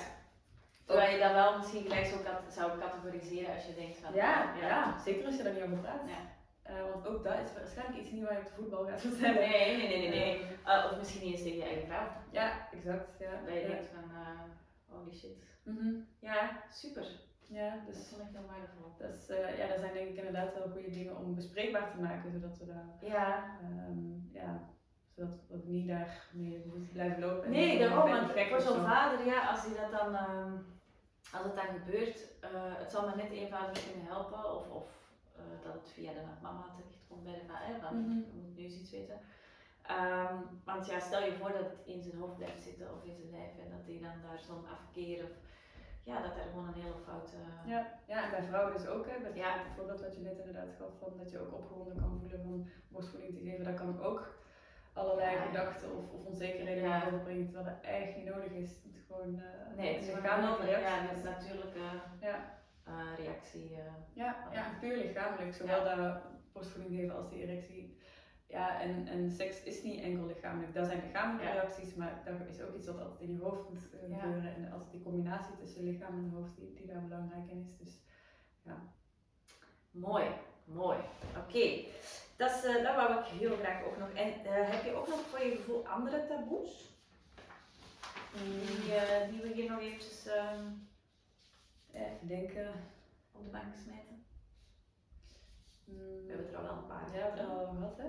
Terwijl je dat wel misschien gelijk zo kat- zou categoriseren als je denkt van... Ja, ja, zeker als je daar niet over praat. Ja. Eh, want ook dat is waarschijnlijk iets niet waar je op de voetbal gaat vertellen. Nee, nee, nee, nee. nee. Eh, Uh, of misschien niet eens tegen je eigen vrouw. ja, exact. Ja. Dat je ja. denkt van, uh, holy shit. Mhm. Ja, super. Ja, Dat dus vond ik heel waardevol. dat, is, eh, ja, dat zijn denk ik inderdaad wel goede dingen om bespreekbaar te maken, zodat we daar Ja. Ehm, ja, zodat we niet daarmee moeten blijven lopen. en Nee, daarom. Want voor zo'n zo. vader, ja, als hij dat dan... ehm, als het dan gebeurt, eh, het zal maar net eenvoudig kunnen helpen. Of, of eh, dat het via de mama terecht komt bij de vader. Van, Mhm. moet nu eens iets weten. Ehm, want ja, stel je voor dat het in zijn hoofd blijft zitten of in zijn lijf en dat hij dan daar zo'n afkeer of ja, dat er gewoon een hele foute. Ja, ja, en bij vrouwen dus ook. Hè, met Ja. het voorbeeld wat je net inderdaad gaf, van dat je ook opgewonden kan voelen van borstvoeding te geven. Dat kan ook allerlei Ja. gedachten of, of onzekerheden Ja. naar boven brengen, terwijl dat eigenlijk niet nodig is. Het is gewoon eh nee, het is een een- ja, reactie. een natuurlijke Ja. eh, reactie. eh. Ja, ja, puur lichamelijk. Zowel dat borstvoeding geven als die erectie. Ja, en, en seks is niet enkel lichamelijk. Dat zijn lichamelijke Ja. reacties, maar dat is ook iets wat altijd in je hoofd moet eh, Ja. gebeuren. En als die combinatie tussen lichaam en hoofd die, die daar belangrijk in is. Dus Mooi, mooi. Oké, dat, is, eh, dat wou ik heel graag ook nog. En eh, heb je ook nog voor je gevoel andere taboes? Die, die we hier nog eventjes ehm, ja, ik denk. eh, op de bank smijten? mm, We hebben er al wel een paar Ja, we hebben er al gehad, hè?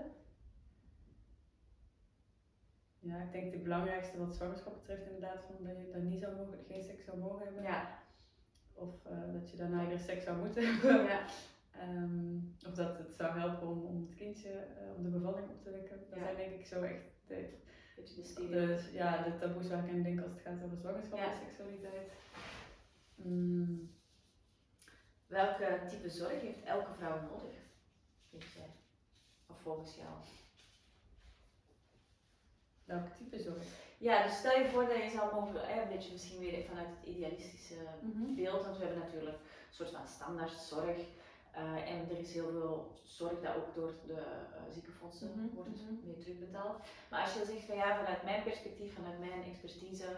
Ja, ik denk het belangrijkste wat zwangerschap betreft inderdaad, van dat je dan niet zou mogen, geen seks zou mogen hebben. Ja, Of eh, dat je daarna weer seks zou moeten [LAUGHS] hebben. ja, Ehm, of dat het zou helpen om, om het kindje, eh, om de bevalling op te wekken. Dat Ja. zijn denk ik zo echt de, de ja, de taboes waar ik aan denk als het gaat over zwangerschap en seksualiteit. Mm, Welke type zorg heeft elke vrouw nodig, vind jij? Of volgens jou? Welk type zorg? Ja, dus stel je voor dat je zou mogen, een beetje misschien weer vanuit het idealistische beeld, want we hebben natuurlijk een soort van standaard zorg. eh, en er is heel veel zorg dat ook door de eh, ziekenfondsen Mhm, wordt mhm. mee terugbetaald. Maar als je zegt van ja, vanuit mijn perspectief, vanuit mijn expertise,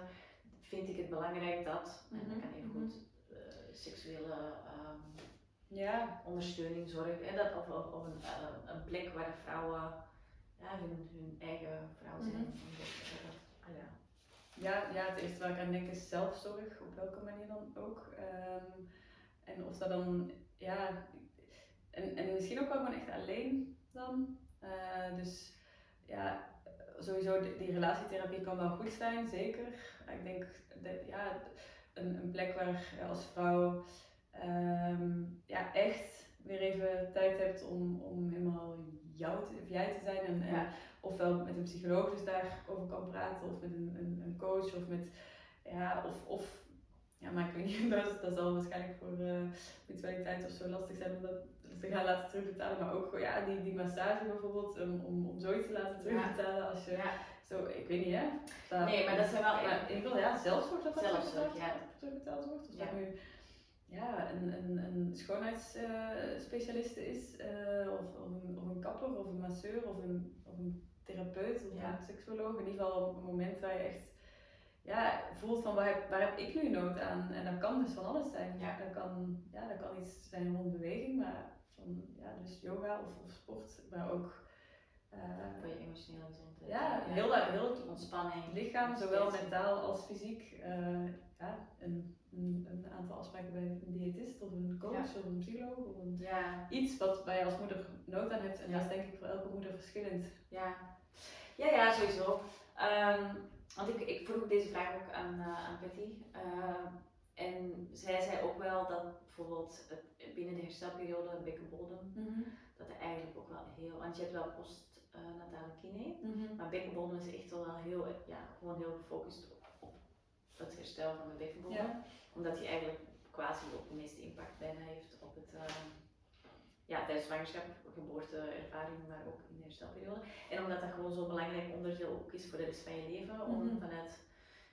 vind ik het belangrijk dat, en dat Mhm, kan even mhm. goed, eh, seksuele ehm, Ja, ondersteuning zorgt. Hè, dat, of, of, of een, een plek waar vrouwen ja, hun, hun eigen vrouw zijn. Mhm. Dat, ah ja. Ja, ja, het eerste waar ik aan denk is zelfzorg, op welke manier dan ook. Ehm, en of dat dan, ja, en, en misschien ook wel gewoon echt alleen dan. Eh, dus ja, sowieso die, die relatietherapie kan wel goed zijn, zeker. Ik denk dat, ja, een, een plek waar je als vrouw ehm, ja, echt weer even tijd hebt om, om helemaal jou te, of jij te zijn. En, Ja. ofwel met een psycholoog dus daarover kan praten, of met een, een, een coach, of met, ja, of, of ja, maar ik weet niet, [LAUGHS] dat, dat zal waarschijnlijk voor uh, mutualiteit of zo lastig zijn om dat te gaan laten terugbetalen, maar ook ja, die, die massage bijvoorbeeld, um, om, om zoiets te laten terugbetalen als je, Ja. zo, ik weet niet hè. Dat- Nee, maar dat zijn wel maar ik wil ja, zelfzorg dat dat Zelfzorg, terugbetaald, ja. terugbetaald wordt. Of dat nu ja, een, een, een schoonheidsspecialiste is, eh, of, of, een, of een kapper, of een masseur, of een, of een therapeut, of Ja. een seksuoloog. In ieder geval op een moment waar je echt ja, voelt van waar heb, waar heb ik nu nood aan? En dat kan dus van alles zijn. Ja. Dat, kan, ja, dat kan iets zijn rond beweging, maar van ja, dus yoga of, of sport, maar ook eh, Voor je emotionele gezondheid. ja, heel, heel het ontspanning. lichaam, zowel mentaal als fysiek. eh, ja, een, een, een aantal afspraken bij een diëtist of een coach Ja. of een psycholoog of een, Ja, iets wat waar je als moeder nood aan hebt. En dat is denk ik voor elke moeder verschillend. ja. Ja, ja, sowieso. Ehm, want ik, ik vroeg deze vraag ook aan, eh, aan Patty. Ehm, en zij zei ook wel dat bijvoorbeeld het, binnen de herstelperiode een bekkenbodem, dat er eigenlijk ook wel heel, want je hebt wel postnatale kine, maar bekkenbodem is echt wel heel, ja, gewoon heel gefocust op het herstel van de bekkenbodem. Ja. Omdat die eigenlijk quasi ook de meeste impact bijna heeft op het, ehm, ja, tijdens zwangerschap, geboorteervaring, maar ook in de herstelperiode. En omdat dat gewoon zo'n belangrijk onderdeel ook is voor de rest van je leven, om Mhm. vanuit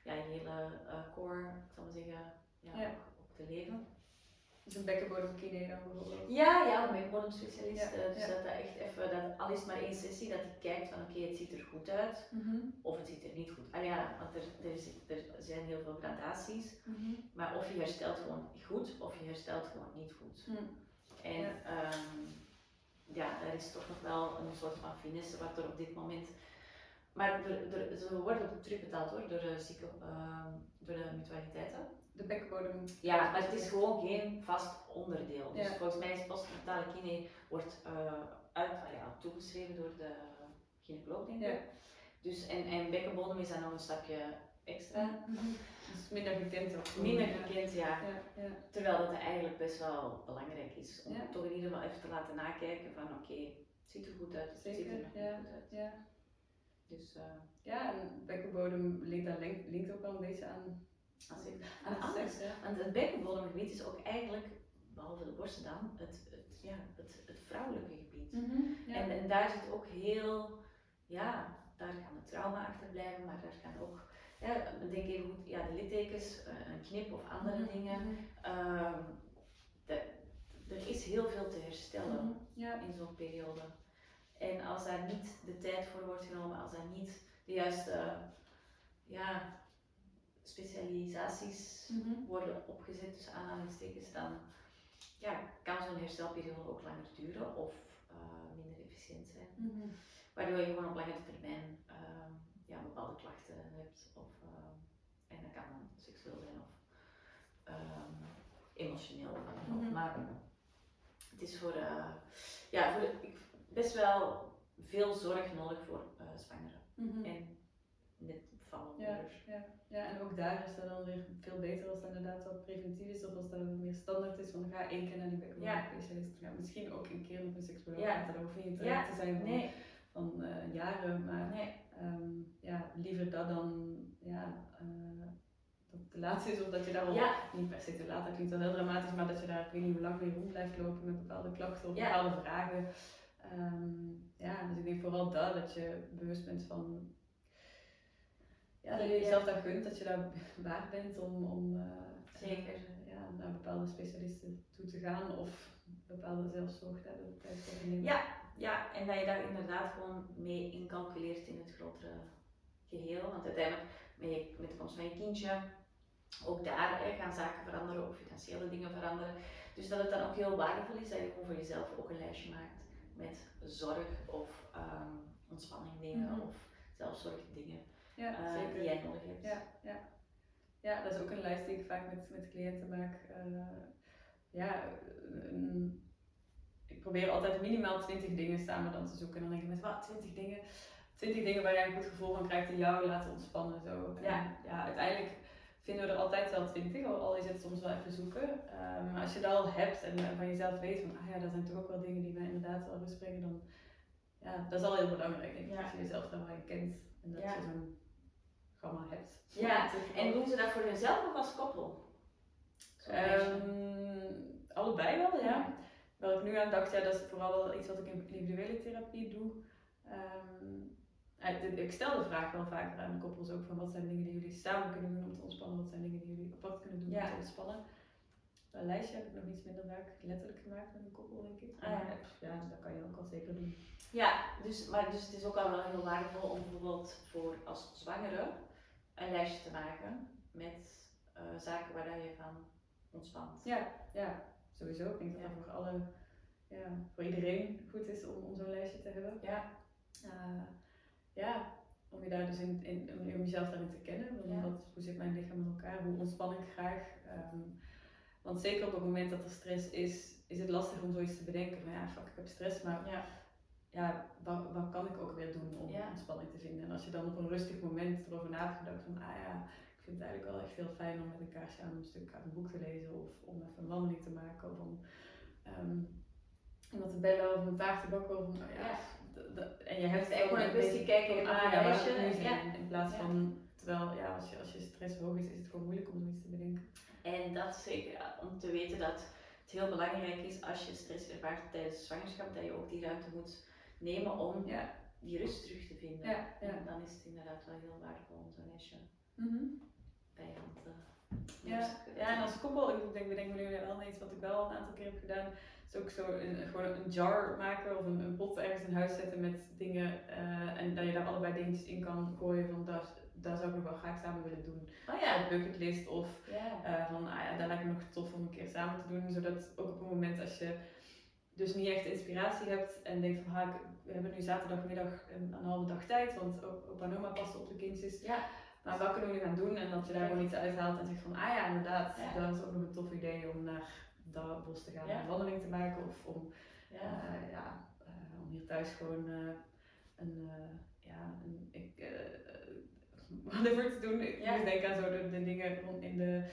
ja, je hele eh, core, ik zal maar zeggen, ja, ook te leven. Dus een bekkenbodemkine dan bijvoorbeeld. Ja, ja, een bekkenbodemspecialist. Ja, eh, dus ja. dat dat echt even, dat al is maar één sessie, dat hij kijkt van oké, het ziet er goed uit, of het ziet er niet goed uit. Ah ja, want er, er, er zijn heel veel gradaties, maar of je herstelt gewoon goed, of je herstelt gewoon niet goed. Hm. En Ja. ja. ja, daar is toch nog wel een soort van finesse wat er op dit moment. Maar er, er, ze worden ook terugbetaald hoor, door de, zieke, ehm, door de mutualiteiten. De bekkenbodem. Ja, maar het is gewoon geen vast onderdeel. Dus Ja. volgens mij is postnatale kine wordt eh, uit, ah ja, toegeschreven door de gynaecoloog denk ik. Ja. Dus, en, en bekkenbodem is dan nog een stapje extra. [LAUGHS] Dus minder gekend ook. Minder gekend, ja. Ja, ja. Terwijl dat eigenlijk best wel belangrijk is om toch in ieder geval even te laten nakijken van oké, het ziet er goed uit, of het ziet er Zeker, nog ja. niet goed uit. ja. Dus eh, Ja, en bekkenbodem linkt, linkt ook wel een beetje aan, als ik, seks. Ja. Want het bekkenbodemgebied is ook eigenlijk, behalve de borsten dan, het, het, ja, het, het vrouwelijke gebied. Ja. En, en daar zit ook heel, ja, daar kan het trauma achterblijven, maar daar kan ook, ja, denk even goed, ja, de littekens, eh, een knip of andere Mhm. dingen. Ehm, de- er is heel veel te herstellen Mhm. Ja. in zo'n periode. En als daar niet de tijd voor wordt genomen, als daar niet de juiste ja, specialisaties Mhm. worden opgezet, tussen aanhalingstekens, dan ja, kan zo'n herstelperiode ook langer duren of eh, minder efficiënt zijn. Mhm. Waardoor je gewoon op langere termijn ehm, ja, bepaalde klachten hebt. Of, ehm, en dat kan dan seksueel zijn of ehm, emotioneel. Mhm. Maar het is voor, eh, ja, voor ik, best wel veel zorg nodig voor eh zwangeren. En Ja. Ja, ja, en ook daar is dat dan weer veel beter als dat inderdaad wat preventief is of als dat meer standaard is. Want ga één keer naar die bekkenbodemspecialist. Ja. misschien ook een keer met een seksoloog. Ja. Hoeft niet een traject Ja, te zijn van, Nee, van eh, jaren, maar nee. ehm, ja, liever dat dan ja, eh, dat het te laat is of dat je daar al niet per se te laat, dat klinkt wel heel dramatisch, maar dat je daar ik weet niet hoe lang mee rond blijft lopen met bepaalde klachten of bepaalde vragen. Ehm, ja, dus ik denk vooral dat, dat je bewust bent van ja, dat je jezelf dat gunt, dat je daar [LAUGHS] waard bent om, om eh, Zeker. eh, ja, naar bepaalde specialisten toe te gaan of bepaalde zelfzorg daar de tijd voor te nemen. Ja, ja, en dat je daar inderdaad gewoon mee incalculeert in het grotere geheel. Want uiteindelijk, met, met de komst van je kindje, ook daar hè, gaan zaken veranderen, ook financiële dingen veranderen. Dus dat het dan ook heel waardevol is dat je gewoon voor jezelf ook een lijstje maakt met zorg of um, ontspanning dingen mm -hmm. of zelfzorgdingen ja, uh, die jij nodig hebt. Ja, ja. ja, dat is ook een lijst die ik vaak met, met cliënten maak. Uh, ja, ik probeer altijd minimaal 20 dingen samen dan te zoeken. En dan denk ik met wat, 20 dingen. 20 dingen waar jij een goed gevoel van krijgt die jou laten ontspannen. Zo. Ja. En, ja, uiteindelijk vinden we er altijd wel 20, al is het soms wel even zoeken. Uh, maar als je dat al hebt en van jezelf weet van, ah ja, dat zijn toch ook wel dingen die mij inderdaad wel brengen, dan ja, dat is al heel belangrijk. Denk ik, ja. Als je jezelf dan wel kent en dat je zo'n hebt. Ja, en doen ze dat voor hunzelf of als koppel? Um, allebei wel, ja. Wel ik nu aan dacht, ja, dat is vooral wel iets wat ik in individuele therapie doe. Um, ik stel de vraag wel vaker aan de koppels ook van wat zijn dingen die jullie samen kunnen doen om te ontspannen, wat zijn dingen die jullie apart kunnen doen om te ontspannen. Een lijstje heb ik nog iets minder vaak letterlijk gemaakt met een koppel, denk ik. Ah, ja. ja, dat kan je ook al zeker doen. Ja, dus, maar dus het is ook al wel heel waardevol om bijvoorbeeld voor als zwangere een lijstje te maken met uh, zaken waar je van ontspant. Ja, ja, sowieso. Ik denk dat dat voor alle, ja, voor iedereen goed is om, om zo'n lijstje te hebben. Ja. Uh, ja, om je daar dus in, in om jezelf daarin te kennen. Ja. Wat, hoe zit mijn lichaam in elkaar? Hoe ontspan ik graag? Um, want zeker op het moment dat er stress is, is het lastig om zoiets te bedenken. Maar ja, fuck, ik heb stress, maar ja, ja wat, wat kan ik ook weer doen om ja. ontspanning te vinden? En als je dan op een rustig moment erover na hebt gedacht van, ah ja, ik vind het eigenlijk wel echt heel fijn om met een kaarsje aan een stuk uit een boek te lezen of om even een wandeling te maken of om um, iemand te bellen of een taart te bakken of nou ja, en je hebt gewoon een kwestie kijken in ah, ja, ja. in plaats van, terwijl ja, als je, als je stress hoog is, is het gewoon moeilijk om zoiets te bedenken. En dat zeker om te weten dat het heel belangrijk is als je stress ervaart tijdens de zwangerschap, dat je ook die ruimte moet nemen om ja. die rust terug te vinden. Ja. En dan is het inderdaad wel heel waardevol om zo'n mm -hmm. bij je hand te ja, ja, en als koppel, ik denk, we denken nu wel iets wat ik wel een aantal keer heb gedaan, is ook zo een, gewoon een jar maken of een, een pot ergens in huis zetten met dingen uh, en dat je daar allebei dingetjes in kan gooien van daar, daar zou ik nog wel graag samen willen doen. Oh ja. Een bucketlist of ja. uh, van ah ja, dat lijkt me nog tof om een keer samen te doen, zodat ook op het moment als je dus niet echt inspiratie hebt en denkt van ha, we hebben nu zaterdagmiddag een, een halve dag tijd, want opa en oma passen op de kindjes. Ja maar wat kunnen we nu gaan doen? En dat je daar gewoon iets uithaalt en zegt van, ah ja, inderdaad, Ja. dat is ook nog een tof idee om naar dat bos te gaan Ja. en een wandeling te maken. Of om, Ja. eh, ja, eh, om hier thuis gewoon eh, een, ja, een, ik, whatever te doen. Ik Ja. moet denken aan zo de, de dingen rond in de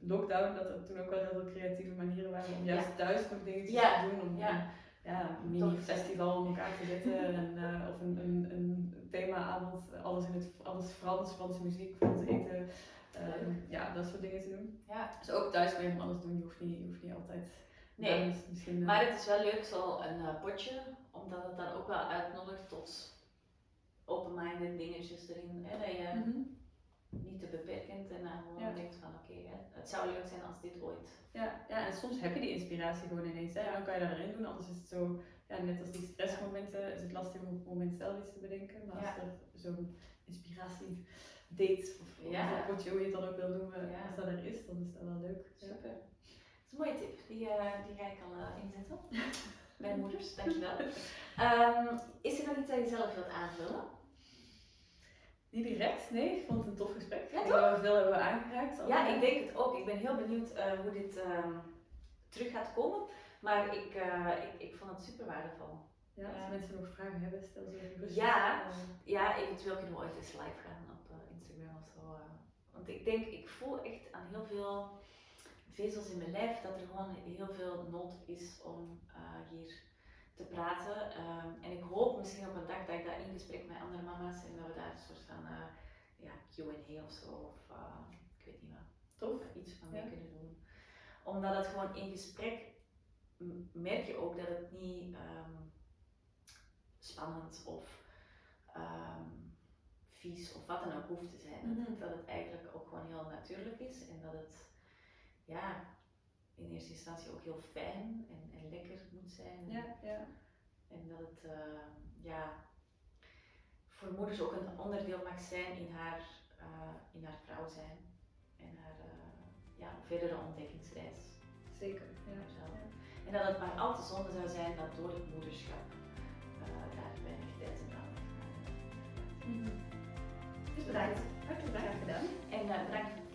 lockdown, dat er toen ook wel heel veel creatieve manieren waren om juist thuis nog dingetjes Ja. te doen. Om, Ja. een mini-festival om elkaar te zetten en, [LAUGHS] eh, of een, een, een themaavond, alles in het alles Frans, Franse muziek, Frans eten. Ehm, ja, dat soort dingen te doen. Ja. Dus ook thuis kun je van alles doen, je hoeft niet, je hoeft niet altijd. Nee, misschien, eh, Maar het is wel leuk, zo een eh, potje, omdat het dan ook wel uitnodigt tot open-minded dingetjes erin. Hè, dat je mhm. Niet te beperkend en dan gewoon Ja. denkt van oké, het zou leuk zijn als dit ooit. ja, ja, en soms heb je die inspiratie gewoon ineens. Hè? En dan kan je dat erin doen, anders is het zo, ja, net als die stressmomenten, is het lastig om op het moment zelf iets te bedenken. Maar als er zo'n inspiratie date, of Ja. potje, hoe je het dan ook wil noemen, als dat er is, dan is dat wel leuk. Ja. Super. Dat is een mooie tip, die, eh, die ga ik al eh, inzetten. [LAUGHS] Bij de moeders, dankjewel. Ehm is er nog iets dat je zelf wilt aanvullen? Niet direct, nee. Ik vond het een tof gesprek. Ja, toch? we veel hebben aangeraakt. Ja, ik denk het ook. Ik ben heel benieuwd eh, hoe dit ehm, terug gaat komen. Maar ik, eh, ik, ik vond het super waardevol. Ja, als mensen nog vragen hebben, stel ze even gerust. Ja. Eh, Ja, eventueel kunnen we ooit eens live gaan op eh, Instagram of zo. eh. Want ik denk, ik voel echt aan heel veel vezels in mijn lijf dat er gewoon heel veel nood is om eh, hier te praten. Ehm, en ik hoop misschien op een dag dat ik dat in gesprek met andere mama's en dat we daar een soort van eh, ja, QA of zo, of eh, ik weet niet wat, tof. iets van Ja. mee kunnen doen. Omdat het gewoon in gesprek merk je ook dat het niet ehm, spannend of ehm, vies of wat dan ook hoeft te zijn. Mhm. Dat het eigenlijk ook gewoon heel natuurlijk is en dat het ja, in eerste instantie ook heel fijn en, en lekker moet zijn. Ja, ja. En dat het eh, ja, voor moeders ook een onderdeel mag zijn in haar, eh, in haar vrouw zijn en haar, eh, ja, verdere ontdekkingsreis. Zeker. Ja. En dat het maar al te zonde zou zijn dat door het moederschap uh, daar weinig tijd aan Dus bedankt. Hartelijk bedankt gedaan. En uh, bedankt